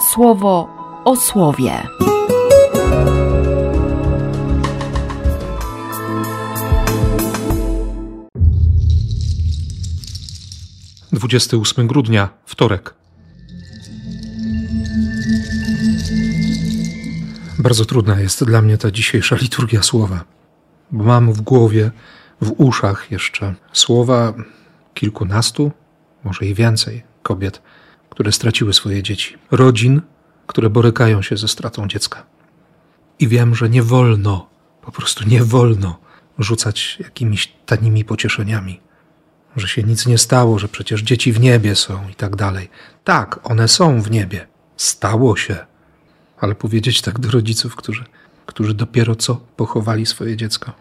słowo o słowie. Dwudziesty ósmy grudnia, wtorek. Bardzo trudna jest dla mnie ta dzisiejsza liturgia słowa, bo mam w głowie, w uszach jeszcze słowa kilkunastu, może i więcej kobiet, które straciły swoje dzieci, rodzin, które borykają się ze stratą dziecka. I wiem, że nie wolno, po prostu nie wolno rzucać jakimiś tanimi pocieszeniami, że się nic nie stało, że przecież dzieci w niebie są i tak dalej. Tak, one są w niebie. Stało się. Ale powiedzieć tak do rodziców, którzy, którzy dopiero co pochowali swoje dziecko.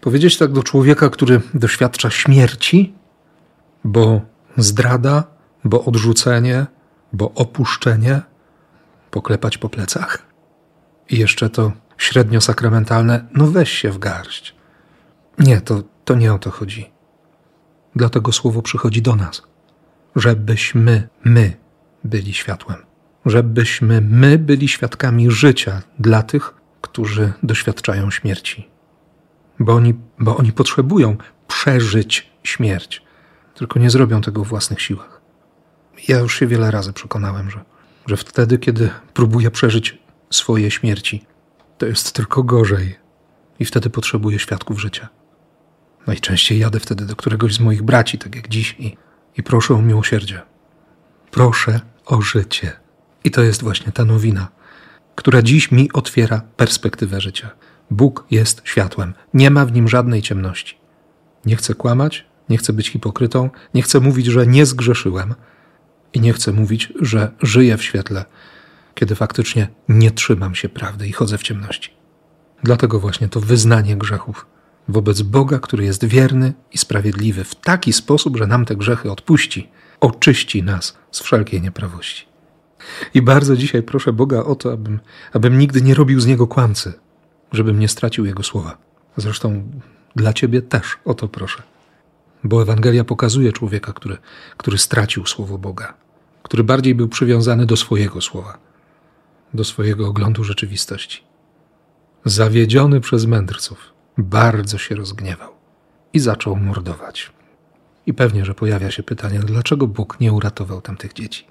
Powiedzieć tak do człowieka, który doświadcza śmierci, bo zdrada, bo odrzucenie, bo opuszczenie, poklepać po plecach. I jeszcze to średnio sakramentalne, no weź się w garść. Nie, to, to nie o to chodzi. Dlatego słowo przychodzi do nas, żebyśmy my byli światłem, żebyśmy my byli świadkami życia dla tych, którzy doświadczają śmierci. Bo oni, bo oni potrzebują przeżyć śmierć, tylko nie zrobią tego w własnych siłach. Ja już się wiele razy przekonałem, że, że wtedy, kiedy próbuję przeżyć swoje śmierci, to jest tylko gorzej. I wtedy potrzebuję świadków życia. Najczęściej jadę wtedy do któregoś z moich braci, tak jak dziś, i, i proszę o miłosierdzie. Proszę o życie. I to jest właśnie ta nowina, która dziś mi otwiera perspektywę życia. Bóg jest światłem, nie ma w nim żadnej ciemności. Nie chcę kłamać, nie chcę być hipokrytą, nie chcę mówić, że nie zgrzeszyłem i nie chcę mówić, że żyję w świetle, kiedy faktycznie nie trzymam się prawdy i chodzę w ciemności. Dlatego właśnie to wyznanie grzechów wobec Boga, który jest wierny i sprawiedliwy w taki sposób, że nam te grzechy odpuści, oczyści nas z wszelkiej nieprawości. I bardzo dzisiaj proszę Boga o to, abym, abym nigdy nie robił z niego kłamcy, żebym nie stracił jego słowa. Zresztą dla ciebie też o to proszę. Bo Ewangelia pokazuje człowieka, który, który stracił słowo Boga, który bardziej był przywiązany do swojego słowa, do swojego oglądu rzeczywistości. Zawiedziony przez mędrców, bardzo się rozgniewał i zaczął mordować. I pewnie, że pojawia się pytanie, dlaczego Bóg nie uratował tamtych dzieci?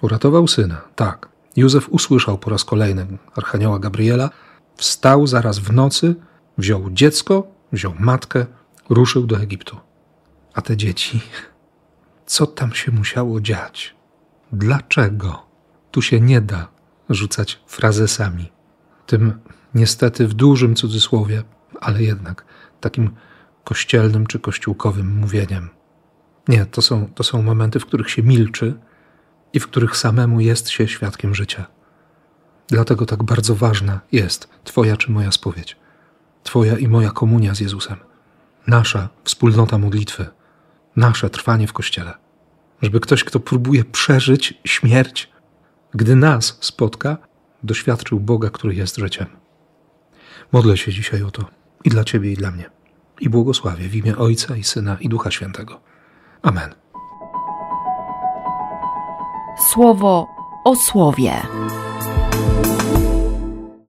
Uratował syna, tak. Józef usłyszał po raz kolejny archanioła Gabriela, wstał zaraz w nocy, wziął dziecko, wziął matkę, ruszył do Egiptu. A te dzieci, co tam się musiało dziać? Dlaczego? Tu się nie da rzucać frazesami. Tym niestety w dużym cudzysłowie ale jednak takim kościelnym czy kościółkowym mówieniem. Nie, to są, to są momenty, w których się milczy i w których samemu jest się świadkiem życia. Dlatego tak bardzo ważna jest Twoja czy moja spowiedź, Twoja i moja komunia z Jezusem, nasza wspólnota modlitwy, nasze trwanie w kościele. Żeby ktoś, kto próbuje przeżyć śmierć, gdy nas spotka, doświadczył Boga, który jest życiem. Modlę się dzisiaj o to i dla Ciebie, i dla mnie. I błogosławię w imię Ojca i Syna i Ducha Świętego. Amen. Słowo o słowie.